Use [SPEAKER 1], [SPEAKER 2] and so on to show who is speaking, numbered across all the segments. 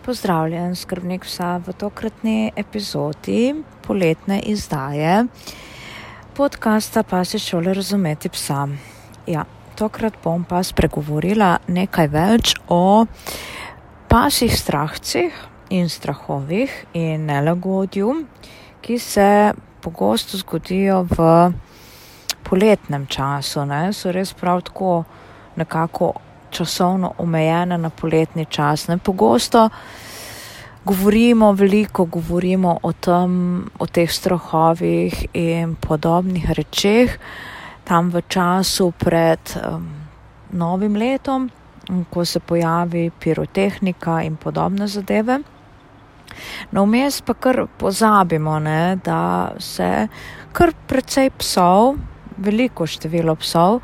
[SPEAKER 1] Pozdravljen, skrbnik psa v tokratni epizodi poletne izdaje podcasta Pasi šole razumeti psa. Ja, tokrat bom pa spregovorila nekaj več o pasih strahcih in strahovih in nelagodju, ki se pogosto zgodijo v poletnem času. Ne? So res prav tako nekako časovno omejene na poletni čas. Ne? Pogosto govorimo, veliko govorimo o tem, o teh strahovih in podobnih rečeh, tam v času pred um, novim letom, ko se pojavi pirotehnika in podobne zadeve. No, vmes pa kar pozabimo, ne, da se kar precej psov, veliko število psov,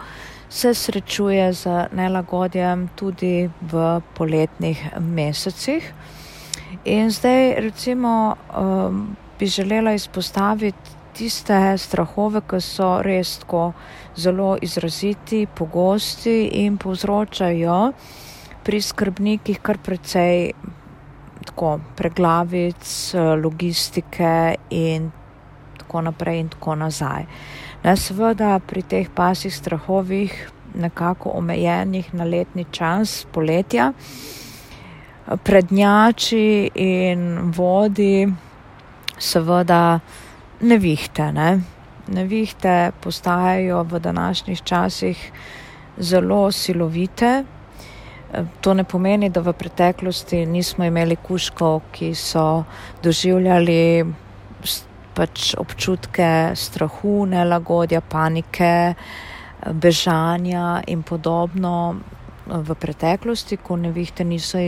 [SPEAKER 1] se srečuje z nelagodjem tudi v poletnih mesecih. In zdaj, recimo, um, bi želela izpostaviti tiste strahove, ki so res tako zelo izraziti, pogosti in povzročajo pri skrbnikih kar precej tako preglavic, logistike in tako naprej in tako nazaj. Ne, seveda pri teh pasih strahovih, nekako omejenih na letni čas, poletja, prednjači in vodi, seveda nevihte. Ne. Nevihte postajajo v današnjih časih zelo silovite. To ne pomeni, da v preteklosti nismo imeli kuškov, ki so doživljali pač občutke strahu, nelagodja, panike, bežanja in podobno v preteklosti, ko nevihte niso,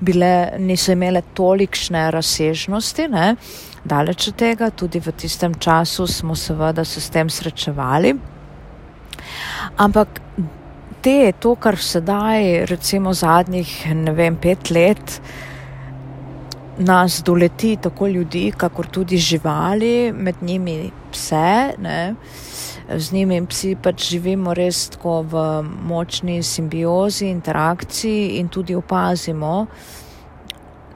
[SPEAKER 1] bile, niso imele tolikšne razsežnosti. Ne? Daleč od tega, tudi v tistem času smo seveda se s tem srečevali. Ampak te, to, kar sedaj, recimo zadnjih, ne vem, pet let, nas doleti tako ljudi, kakor tudi živali, med njimi pse. Ne? Z njimi psi pač živimo res tako v močni simbiozi, interakciji in tudi opazimo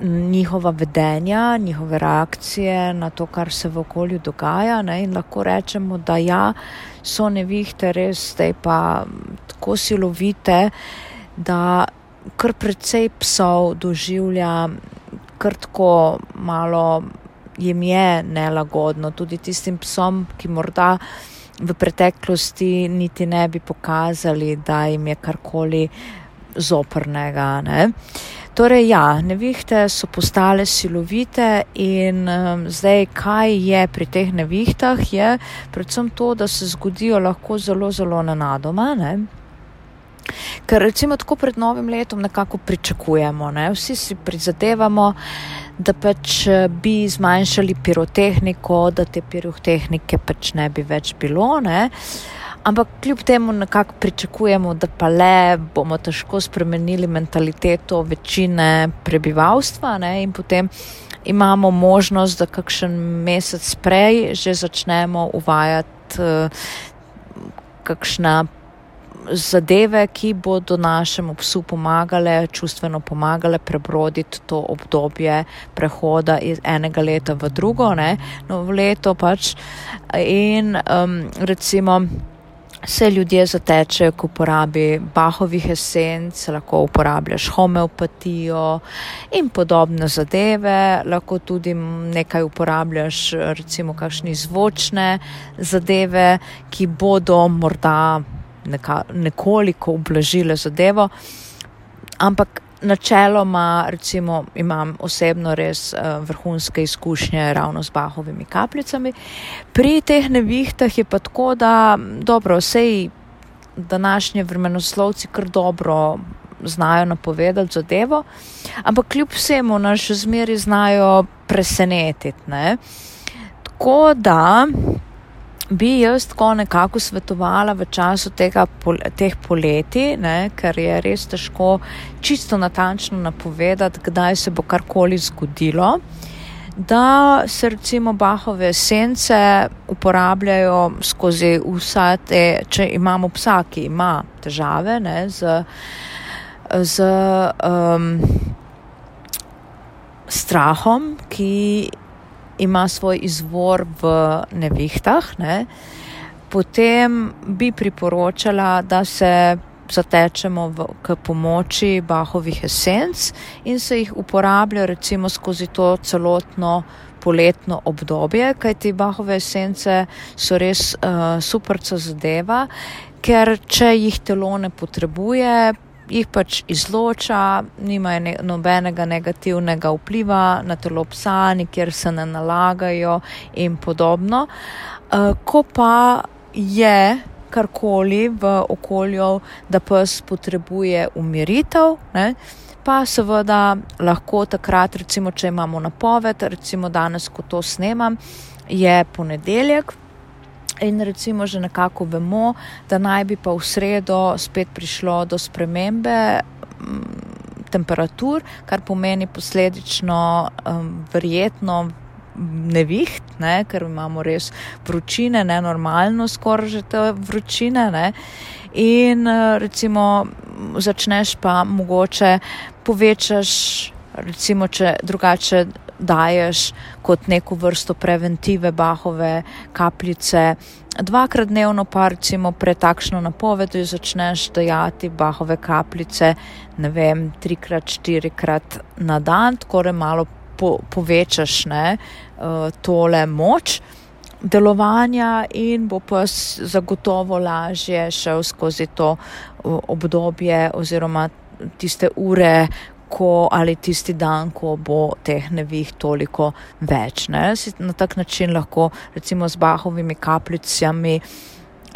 [SPEAKER 1] njihova vedenja, njihove reakcije na to, kar se v okolju dogaja. Ne? In lahko rečemo, da ja, so nevihte res zdaj pa tako silovite, da kar precej psov doživlja kar tako malo jim je nelagodno, tudi tistim psom, ki morda v preteklosti niti ne bi pokazali, da jim je karkoli zoprnega. Ne? Torej, ja, nevihte so postale silovite in um, zdaj, kaj je pri teh nevihtah, je predvsem to, da se zgodijo lahko zelo, zelo nenadoma. Ne? Ker recimo tako pred novim letom nekako pričakujemo, ne? vsi si prizadevamo, da pač eh, bi zmanjšali pirotehniko, da te pirotehnike pač ne bi več bilo. Ne? Ampak kljub temu nekako pričakujemo, da pa le bomo težko spremenili mentaliteto večine prebivalstva ne? in potem imamo možnost, da kakšen mesec prej že začnemo uvajati uh, kakšna zadeve, ki bodo našemu psu pomagale, čustveno pomagale prebroditi to obdobje prehoda iz enega leta v drugo, ne, no, v leto pač. In um, recimo. Se ljudje zatečejo k uporabi bahovih esenc, lahko uporabljaš homeopatijo in podobne zadeve, lahko tudi nekaj uporabljaš, recimo kakšne zvočne zadeve, ki bodo morda neka, nekoliko ublažile zadevo, ampak načeloma, recimo, imam osebno res uh, vrhunske izkušnje ravno z bahovimi kapljicami. Pri teh nevihtah je pa tako, da dobro, vsej današnji vremenoslovci kar dobro znajo napovedati zadevo, ampak kljub vsemu nas še zmeri znajo presenetiti. Ne? Tako da bi jaz tako nekako svetovala v času tega, teh poleti, ne, ker je res težko čisto natančno napovedati, kdaj se bo karkoli zgodilo. Da se recimo bahove esence uporabljajo skozi vse te, če imamo psa, ki ima težave ne, z, z um, strahom, ki ima svoj izvor v nevihtah, ne, potem bi priporočala, da se zatečemo v, k pomoči bahovih esenc in se jih uporablja recimo skozi to celotno poletno obdobje, kajti bahove esence so res uh, super zadeva, ker če jih telo ne potrebuje, jih pač izloča, nimajo ne, nobenega negativnega vpliva na telo psa, nikjer se ne nalagajo in podobno. Uh, ko pa je karkoli v okolju, da pes potrebuje umiritev, ne, pa seveda lahko takrat, recimo, če imamo napoved, recimo danes, ko to snemam, je ponedeljek. In recimo že nekako vemo, da naj bi pa v sredo spet prišlo do spremembe m, temperatur, kar pomeni posledično um, verjetno neviht, ne, ker imamo res vročine, ne normalno, skoraj že te vročine. Ne. In eh, recimo začneš pa mogoče povečaš, recimo če drugače daješ kot neko vrsto preventive bahove kapljice. Dvakrat dnevno pa recimo pred takšno napovedjo začneš dajati bahove kapljice, ne vem, trikrat, štirikrat na dan, tako re malo po, povečaš ne, uh, tole moč delovanja in bo pa zagotovo lažje šel skozi to uh, obdobje oziroma tiste ure, ko ali tisti dan, ko bo teh nevih toliko več. Ne. Na tak način lahko recimo z bahovimi kapljicami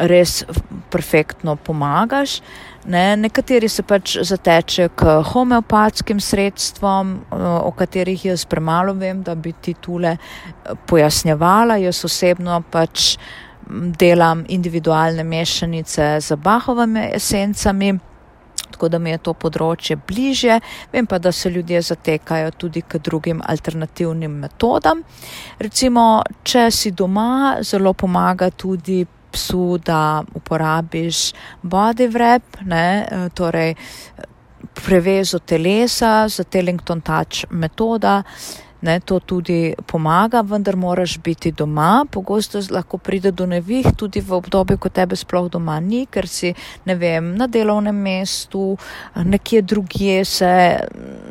[SPEAKER 1] res perfektno pomagaš. Ne, nekateri se pač zatečejo k homeopatskim sredstvom, eh, o katerih jaz premalo vem, da bi ti tule eh, pojasnjevala. Jaz osebno pač delam individualne mešanice z bahovimi esencami, tako da mi je to področje bliže. Vem pa, da se ljudje zatekajo tudi k drugim alternativnim metodam. Recimo, če si doma, zelo pomaga tudi psu, da uporabiš body wrap, ne, e, torej prevezo telesa za Tellington Touch metoda. Ne, to tudi pomaga, vendar moraš biti doma. Pogosto lahko pride do nevih tudi v obdobju, ko tebe sploh doma ni, ker si, ne vem, na delovnem mestu, nekje drugje se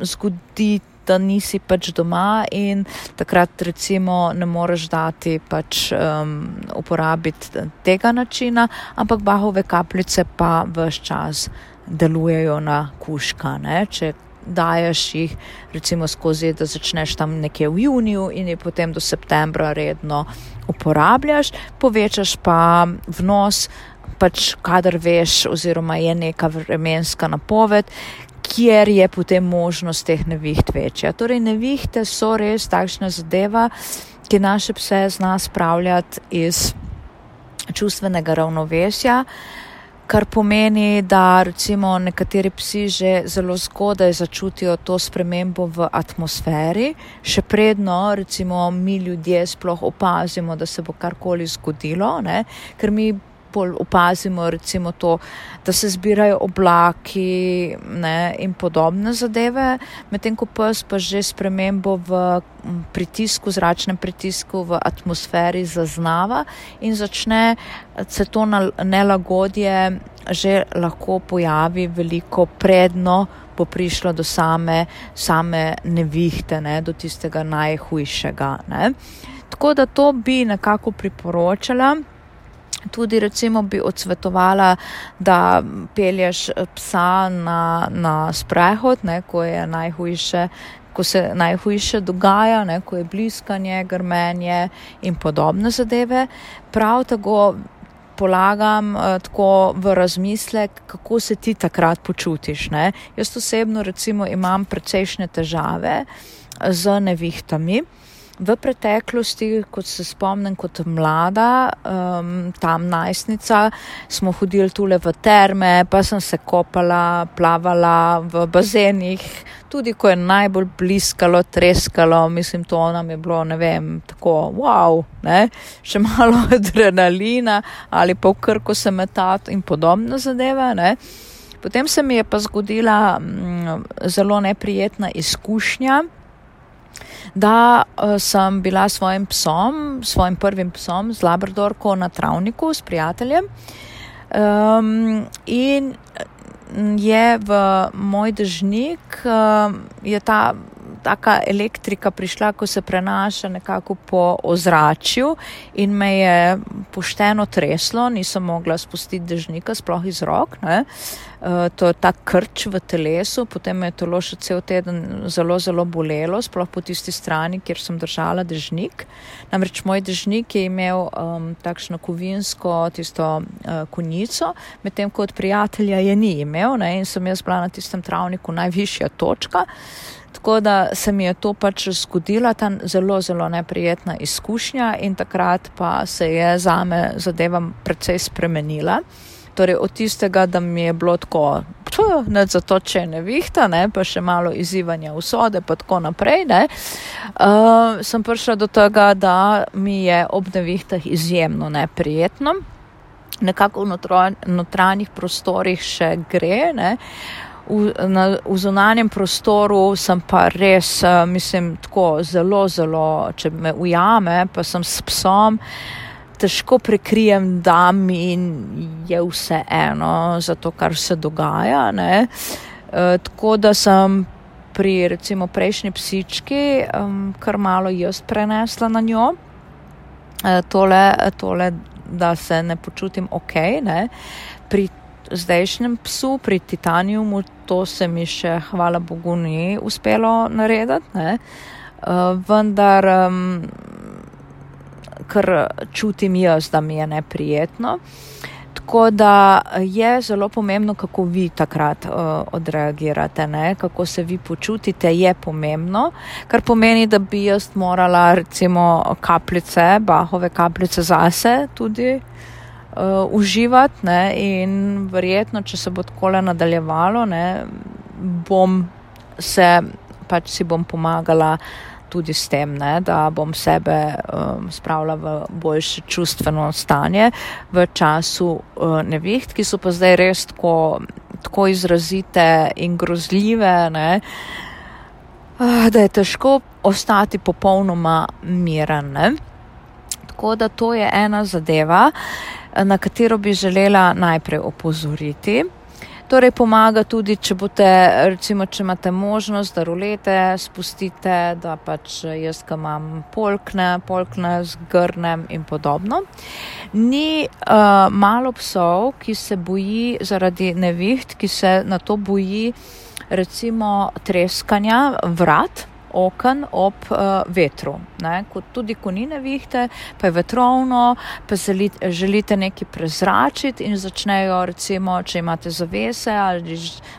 [SPEAKER 1] zgodi da nisi pač doma in takrat recimo ne moreš dati pač um, uporabiti tega načina, ampak bahove kapljice pa vse čas delujejo na kuška. Ne? Če daješ jih recimo skozi, da začneš tam nekje v juniju in jih potem do septembra redno uporabljaš, povečaš pa vnos, pač kadar veš oziroma je neka vremenska napoved, kjer je potem možnost teh neviht večja. Torej, nevihte so res takšna zadeva, ki naše pse zna spravljati iz čustvenega ravnovesja, kar pomeni, da recimo nekateri psi že zelo zgodaj začutijo to spremembo v atmosferi, še predno recimo mi ljudje sploh opazimo, da se bo karkoli zgodilo, ne? ker mi bolj opazimo, recimo to, da se zbirajo oblaki ne, in podobne zadeve, medtem ko pes pa že spremembo v pritisku, zračnem pritisku v atmosferi zaznava in začne se to nelagodje že lahko pojavi veliko predno, bo prišlo do same, same nevihte, ne, do tistega najhujšega. Ne. Tako da to bi nekako priporočala. Tudi recimo bi odsvetovala, da pelješ psa na, na sprehod, ne, ko je najhujše, ko se najhujše dogaja, ne, ko je bliskanje, grmenje in podobne zadeve. Prav tako polagam eh, tako v razmislek, kako se ti takrat počutiš. Ne. Jaz osebno recimo imam precejšnje težave z nevihtami. V preteklosti, kot se spomnim, kot mlada, um, tam najstnica, smo hodili tule v terme, pa sem se kopala, plavala v bazenih, tudi ko je najbolj bliskalo, treskalo, mislim, to nam je bilo, ne vem, tako wow, ne? še malo adrenalina ali pa v krko se metati in podobne zadeve. Ne? Potem se mi je pa zgodila m, mm, zelo neprijetna izkušnja da uh, sem bila s svojim psom, svojim prvim psom, z Labradorko na travniku s prijateljem. Um, in je v moj držnik, uh, je ta taka elektrika prišla, ko se prenaša nekako po ozračju in me je pošteno treslo, nisem mogla spustiti držnika sploh iz rok. Ne. Uh, to je ta krč v telesu, potem me je telo še cel teden zelo, zelo bolelo, sploh po tisti strani, kjer sem držala držnik. Namreč moj držnik je imel um, takšno kovinsko tisto uh, konico, medtem ko od prijatelja je ni imel ne, in sem jaz bila na tistem travniku najvišja točka. Tako da se mi je to pač zgodila, ta zelo, zelo neprijetna izkušnja in takrat pa se je za me zadeva precej spremenila. Torej od tistega, da mi je bilo tako, ne zato, če ne vihta, ne, pa še malo izzivanja usode, pa tako naprej, ne, uh, sem prišla do tega, da mi je ob nevihtah izjemno neprijetno. Nekako v notranjih prostorih še gre, ne. V, na, v zunanjem prostoru sem pa res, uh, mislim, tako zelo, zelo, če me ujame, pa sem s psom, težko prekrijem, da mi je vse eno za to, kar se dogaja. Uh, tako da sem pri recimo prejšnji psički um, kar malo jaz prenesla na njo. Uh, tole, tole, da se ne počutim ok. Ne? Pri zdajšnjem psu, pri Titaniumu, to se mi še, hvala Bogu, ni uspelo narediti, ne? Uh, vendar, um, ker čutim jaz, da mi je neprijetno. Tako da je zelo pomembno, kako vi takrat uh, odreagirate, ne? kako se vi počutite, je pomembno, kar pomeni, da bi jaz morala recimo kapljice, bahove kapljice zase tudi uh, uživati ne, in verjetno, če se bo tako nadaljevalo, ne, bom se pač si bom pomagala tudi s tem, ne, da bom sebe um, spravila v boljše čustveno stanje v času uh, neviht, ki so pa zdaj res tako, tako izrazite in grozljive, ne, uh, da je težko ostati popolnoma miren. Ne. Tako da to je ena zadeva. Na katero bi želela najprej opozoriti. Torej, pomaga tudi, če boste, recimo, če imate možnost, da rulete spustite, da pač jaz, ki imam polkne, polkne zgrnem in podobno. Ni uh, malo psov, ki se boji zaradi neviht, ki se na to boji, recimo, treskanja vrat oken ob uh, vetru. Ne? Tudi ko ni nevihte, pa je vetrovno, pa želite, želite nekaj prezračiti in začnejo, recimo, če imate zavese ali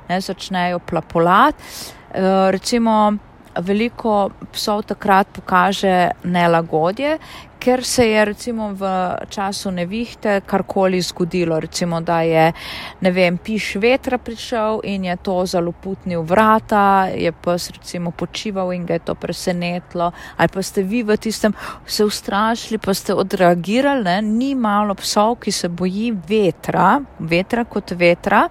[SPEAKER 1] ne, začnejo plapolati. Uh, recimo, veliko psov takrat pokaže nelagodje, ker se je recimo v času nevihte karkoli zgodilo, recimo da je, ne vem, piš vetra prišel in je to zaloputnil vrata, je pes recimo počival in ga je to presenetlo, ali pa ste vi v tistem se ustrašili, pa ste odreagirali, ne? ni malo psov, ki se boji vetra, vetra kot vetra.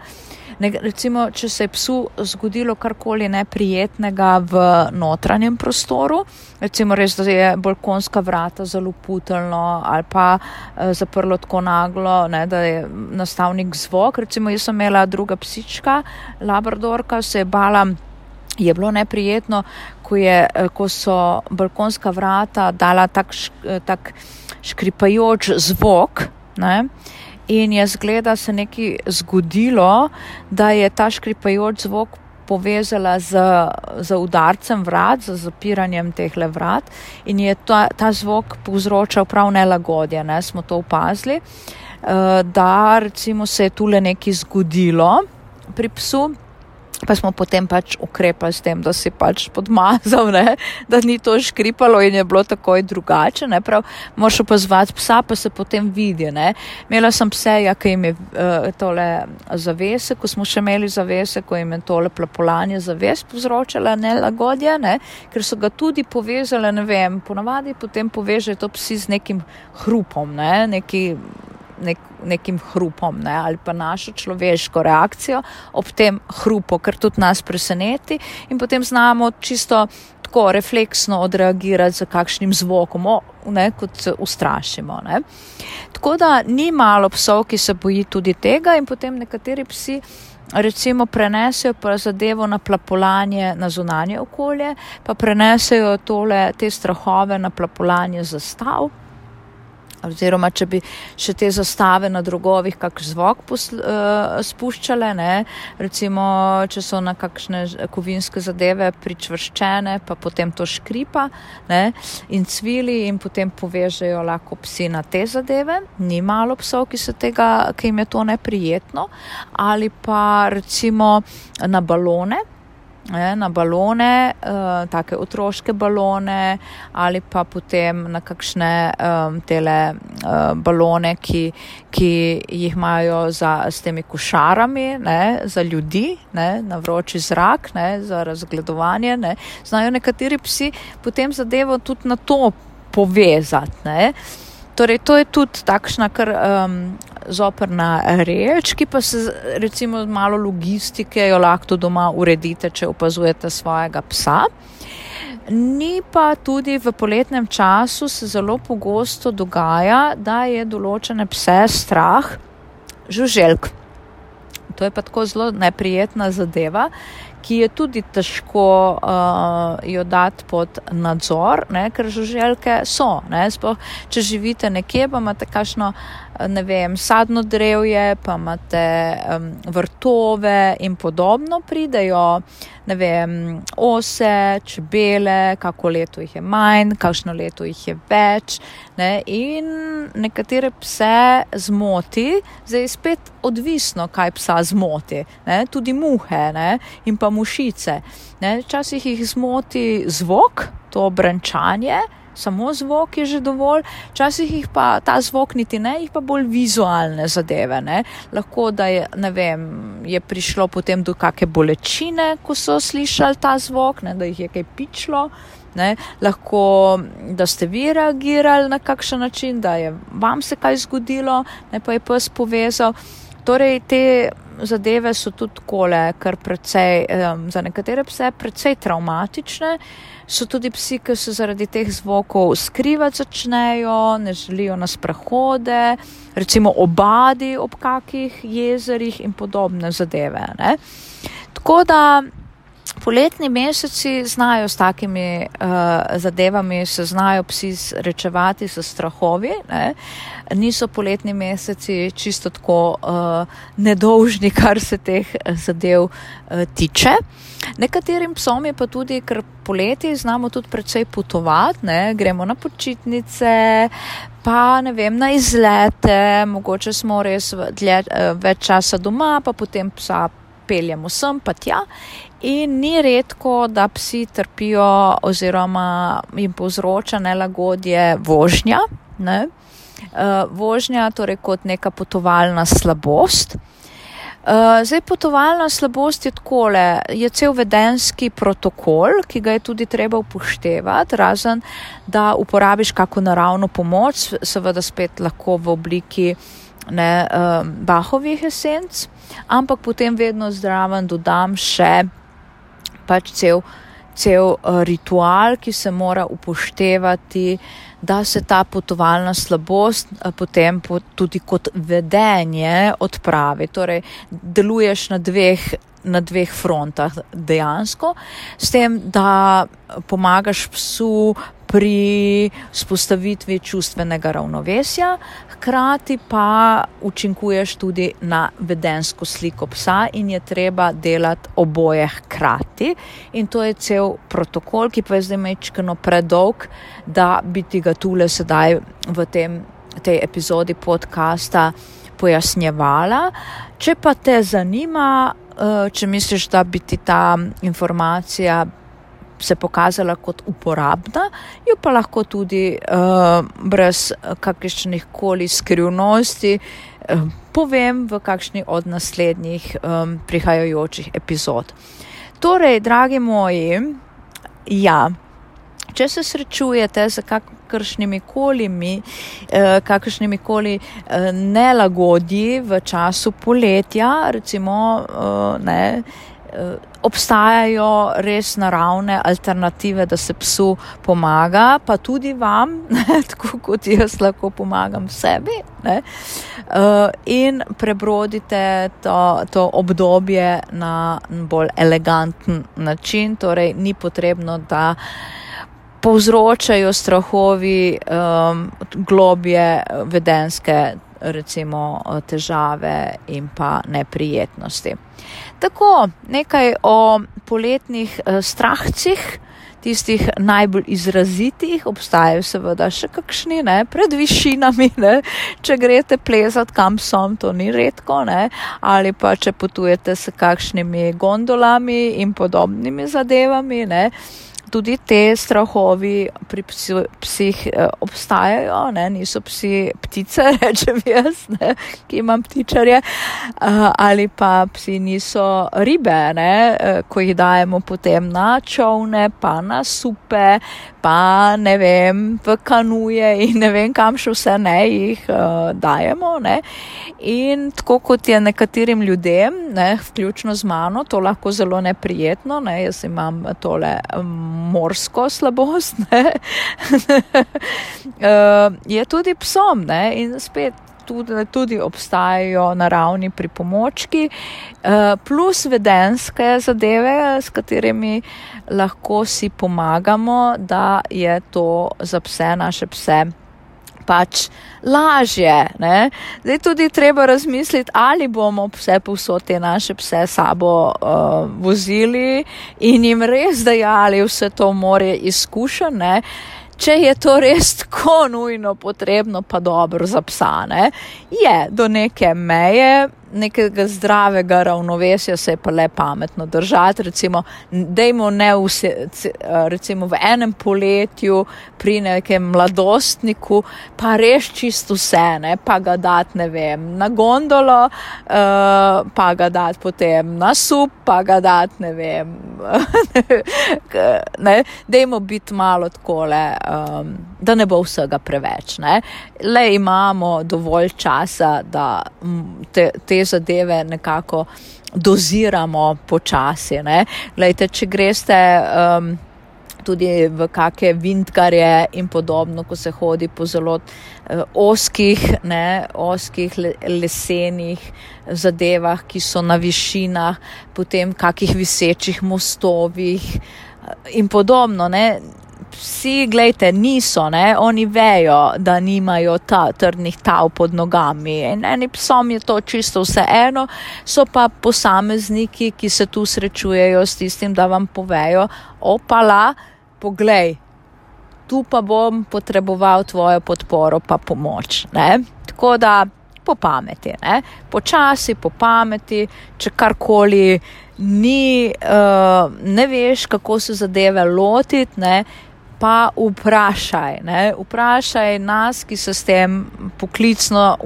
[SPEAKER 1] Recimo, če se je psu zgodilo karkoli neprijetnega v notranjem prostoru, recimo res, da je balkonska vrata zelo putelno ali pa eh, zaprlo tako naglo, ne, da je nastavnik zvok. Recimo, jaz sem imela druga psička, labradorka, se je bala. Je bilo neprijetno, ko, je, eh, ko so balkonska vrata dala tak, eh, tak škripajoč zvok. Ne? In je zgleda se nekaj zgodilo, da je ta škripajoč zvok povezala z, z udarcem vrat, z zapiranjem teh le vrat in je ta, ta zvok povzročal prav nelagodje, ne, smo to opazili, uh, da recimo se je tule nekaj zgodilo pri psu. Pa smo potem pač ukrepali s tem, da si pač podmazal, ne? da ni to škripalo in je bilo takoj drugače. Moš opazovati psa, pa se potem vidi. Ne? Imela sem pse, ja, ki jim je uh, tole zavese, ko smo še imeli zavese, ko jim je tole plapolanje zaves povzročala nelagodje, ne? ker so ga tudi povezali, ne vem, ponavadi potem povežejo to psi z nekim hrupom, ne? neki nek, nekim hrupom ne, ali pa našo človeško reakcijo ob tem hrupu, ker tudi nas preseneti in potem znamo čisto tako refleksno odreagirati z kakšnim zvokom, o, ne, kot se ustrašimo. Ne. Tako da ni malo psov, ki se boji tudi tega in potem nekateri psi. Recimo prenesejo pa zadevo na plapolanje na zunanje okolje, pa prenesejo tole, te strahove na plapolanje zastav, oziroma če bi še te zastave na drogovih kak zvok posl, uh, spuščale, ne? recimo če so na kakšne kovinske zadeve pričvrščene, pa potem to škripa ne? in cvili in potem povežejo lahko psi na te zadeve. Ni malo psov, ki, tega, ki jim je to neprijetno, ali pa recimo na balone ne, na balone, uh, take otroške balone ali pa potem na kakšne um, tele uh, balone, ki, ki jih imajo za, s temi košarami ne, za ljudi, ne, na vroči zrak, ne, za razgledovanje. Ne. Znajo nekateri psi potem zadevo tudi na to povezati. Ne. Torej, to je tudi takšna kar um, zoprna reč, ki pa se recimo malo logistike jo lahko doma uredite, če opazujete svojega psa. Ni pa tudi v poletnem času se zelo pogosto dogaja, da je določene pse strah žuželk. To je pa tako zelo neprijetna zadeva, ki je tudi težko uh, jo dati pod nadzor, ne, ker žuželke so. Ne, spoh, če živite nekje, pa imate kakšno ne vem, sadno drevje, pa imate um, vrtove in podobno, pridejo ne vem, ose, čebele, kako leto jih je manj, kakšno leto jih je več. Ne, in nekatere pse zmoti, zdaj je spet odvisno, kaj psa zmoti, ne, tudi muhe ne, in pa mušice. Včasih jih zmoti zvok, to brančanje samo zvok je že dovolj, včasih jih pa ta zvok niti ne, jih pa bolj vizualne zadeve. Ne. Lahko da je, vem, je prišlo potem do kakšne bolečine, ko so slišali ta zvok, ne, da jih je kaj pičlo. Ne, lahko, da ste vi reagirali na kakšen način, da je vam se kaj zgodilo, ne pa je pes povezal. Torej, te zadeve so tudi kole, kar precej, um, za nekatere pse precej traumatične. So tudi psi, ki se zaradi teh zvokov skrivati začnejo, ne želijo na sprehode, recimo obadi ob kakih jezerih in podobne zadeve. Ne. Tako da poletni meseci znajo s takimi uh, zadevami, se znajo psi rečevati s strahovi. Ne. Niso poletni meseci čisto tako uh, nedolžni, kar se teh zadev uh, tiče. Nekaterim psom je pa tudi, ker poleti znamo tudi precej potovati, ne. gremo na počitnice. Pa ne vem, na izlete, mogoče smo res dlje, več časa doma, pa potem psa peljemo sem, pa tja. In ni redko, da psi trpijo oziroma jim povzroča nelagodje vožnja. Ne? Uh, vožnja torej kot neka potovalna slabost. Uh, zdaj, potovalna slabost je takole, je cel vedenski protokol, ki ga je tudi treba upoštevati, razen da uporabiš kako naravno pomoč, seveda spet lahko v obliki ne, uh, bahovih esenc, ampak potem vedno zdraven dodam še pač cel, cel uh, ritual, ki se mora upoštevati, da se ta potovalna slabost uh, potem po, tudi kot vedenje odpravi. Torej, deluješ na dveh, na dveh frontah dejansko, s tem, da pomagaš psu pri spostavitvi čustvenega ravnovesja, hkrati pa učinkuješ tudi na vedensko sliko psa in je treba delati oboje hkrati. In to je cel protokol, ki pa je zdaj mečkano predolg, da bi ti ga tule sedaj v tem, tej epizodi podcasta pojasnjevala. Če pa te zanima, eh, če misliš, da bi ti ta informacija se pokazala kot uporabna, jo pa lahko tudi uh, brez kakršnih koli skrivnosti uh, povem v kakšni od naslednjih um, prihajajočih epizod. Torej, dragi moji, ja, če se srečujete z kakršnimi koli, uh, kakršnimi koli uh, nelagodji v času poletja, recimo, uh, ne, uh, obstajajo res naravne alternative, da se psu pomaga, pa tudi vam, ne, tako kot jaz lahko pomagam sebi. Ne, uh, in prebrodite to, to obdobje na bolj eleganten način, torej ni potrebno, da povzročajo strahovi um, globje vedenske recimo težave in pa neprijetnosti. Tako nekaj o poletnih eh, strahcih, tistih najbolj izrazitih, obstajajo seveda še kakšni, ne, pred višinami, ne, če greste plezati kam som, to ni redko, ne, ali pa če potujete s kakšnimi gondolami in podobnimi zadevami, ne tudi te strahovi pri psih eh, obstajajo, ne? niso psi ptice, rečem jaz, ne? ki imam ptičarje, uh, ali pa psi niso ribe, ne? Uh, ko jih dajemo potem na čovne, pa na supe, pa ne vem, v kanuje in ne vem, kam še vse ne jih uh, dajemo. Ne? In tako kot je nekaterim ljudem, ne, vključno z mano, to lahko zelo neprijetno, ne? jaz imam tole um, morsko slabost, uh, je tudi psom ne? in spet tudi, tudi obstajajo naravni pripomočki, eh, plus vedenske zadeve, s katerimi lahko si pomagamo, da je to za pse, naše pse. Pač lažje. Ne? Zdaj tudi treba razmisliti, ali bomo vse povsod te naše pse sabo uh, vozili in jim res dajali vse to more izkušenj. Če je to res tako nujno potrebno, pa dobro za psa. Ne? Je do neke meje, nekega zdravega ravnovesja se je pa le pametno držati. Recimo, dejmo ne vse, recimo v enem poletju pri nekem mladostniku, pa res čisto vse, ne, pa ga dati, ne vem, na gondolo, uh, pa ga dati potem na sup, pa ga dati, ne vem, ne, dejmo biti malo takole, um, da ne bo vsega preveč, ne. Le imamo dovolj časa, da te, te zadeve nekako doziramo počasi. Lejte, če greste um, tudi v kakšne vintgarje in podobno, ko se hodi po zelo uh, oskih, ne, oskih le, lesenih zadevah, ki so na višinah, potem kakih visečih mostovih. In podobno, ne? Vsi, gledajte, niso, ne? oni vejo, da nimajo ta trdnih tav pod nogami. In enim psom je to čisto vseeno, so pa posamezniki, ki se tu srečujejo s tistim, da vam povejo, opala, poglej, tu pa bom potreboval tvojo podporo, pa pomoč. Ne? Tako da po pameti, ne? počasi po pameti, če karkoli. Ni, uh, ne veš, kako se zadeve lotiti, pa vprašaj. Ne? Vprašaj nas, ki se s tem poklicno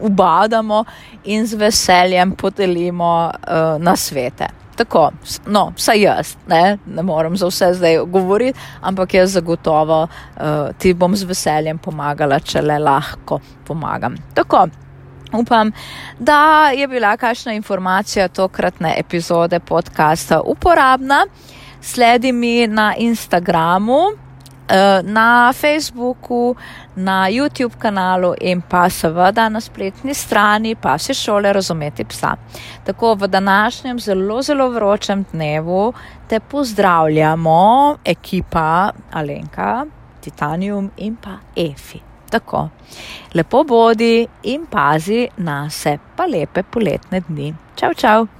[SPEAKER 1] ubadamo in z veseljem podelimo uh, na svete. Tako, no, vsaj jaz, ne, ne morem za vse zdaj govoriti, ampak jaz zagotovo uh, ti bom z veseljem pomagala, če le lahko pomagam. Tako, upam, da je bila kakšna informacija tokratne epizode podcasta uporabna. Sledi mi na Instagramu, na Facebooku, na YouTube kanalu in pa seveda na spletni strani pa se šole razumeti psa. Tako v današnjem zelo, zelo vročem dnevu te pozdravljamo, ekipa Alenka, Titanium in pa Efi. Tako, lepo bodi in pazi na se, pa lepe poletne dni. Čau, čau!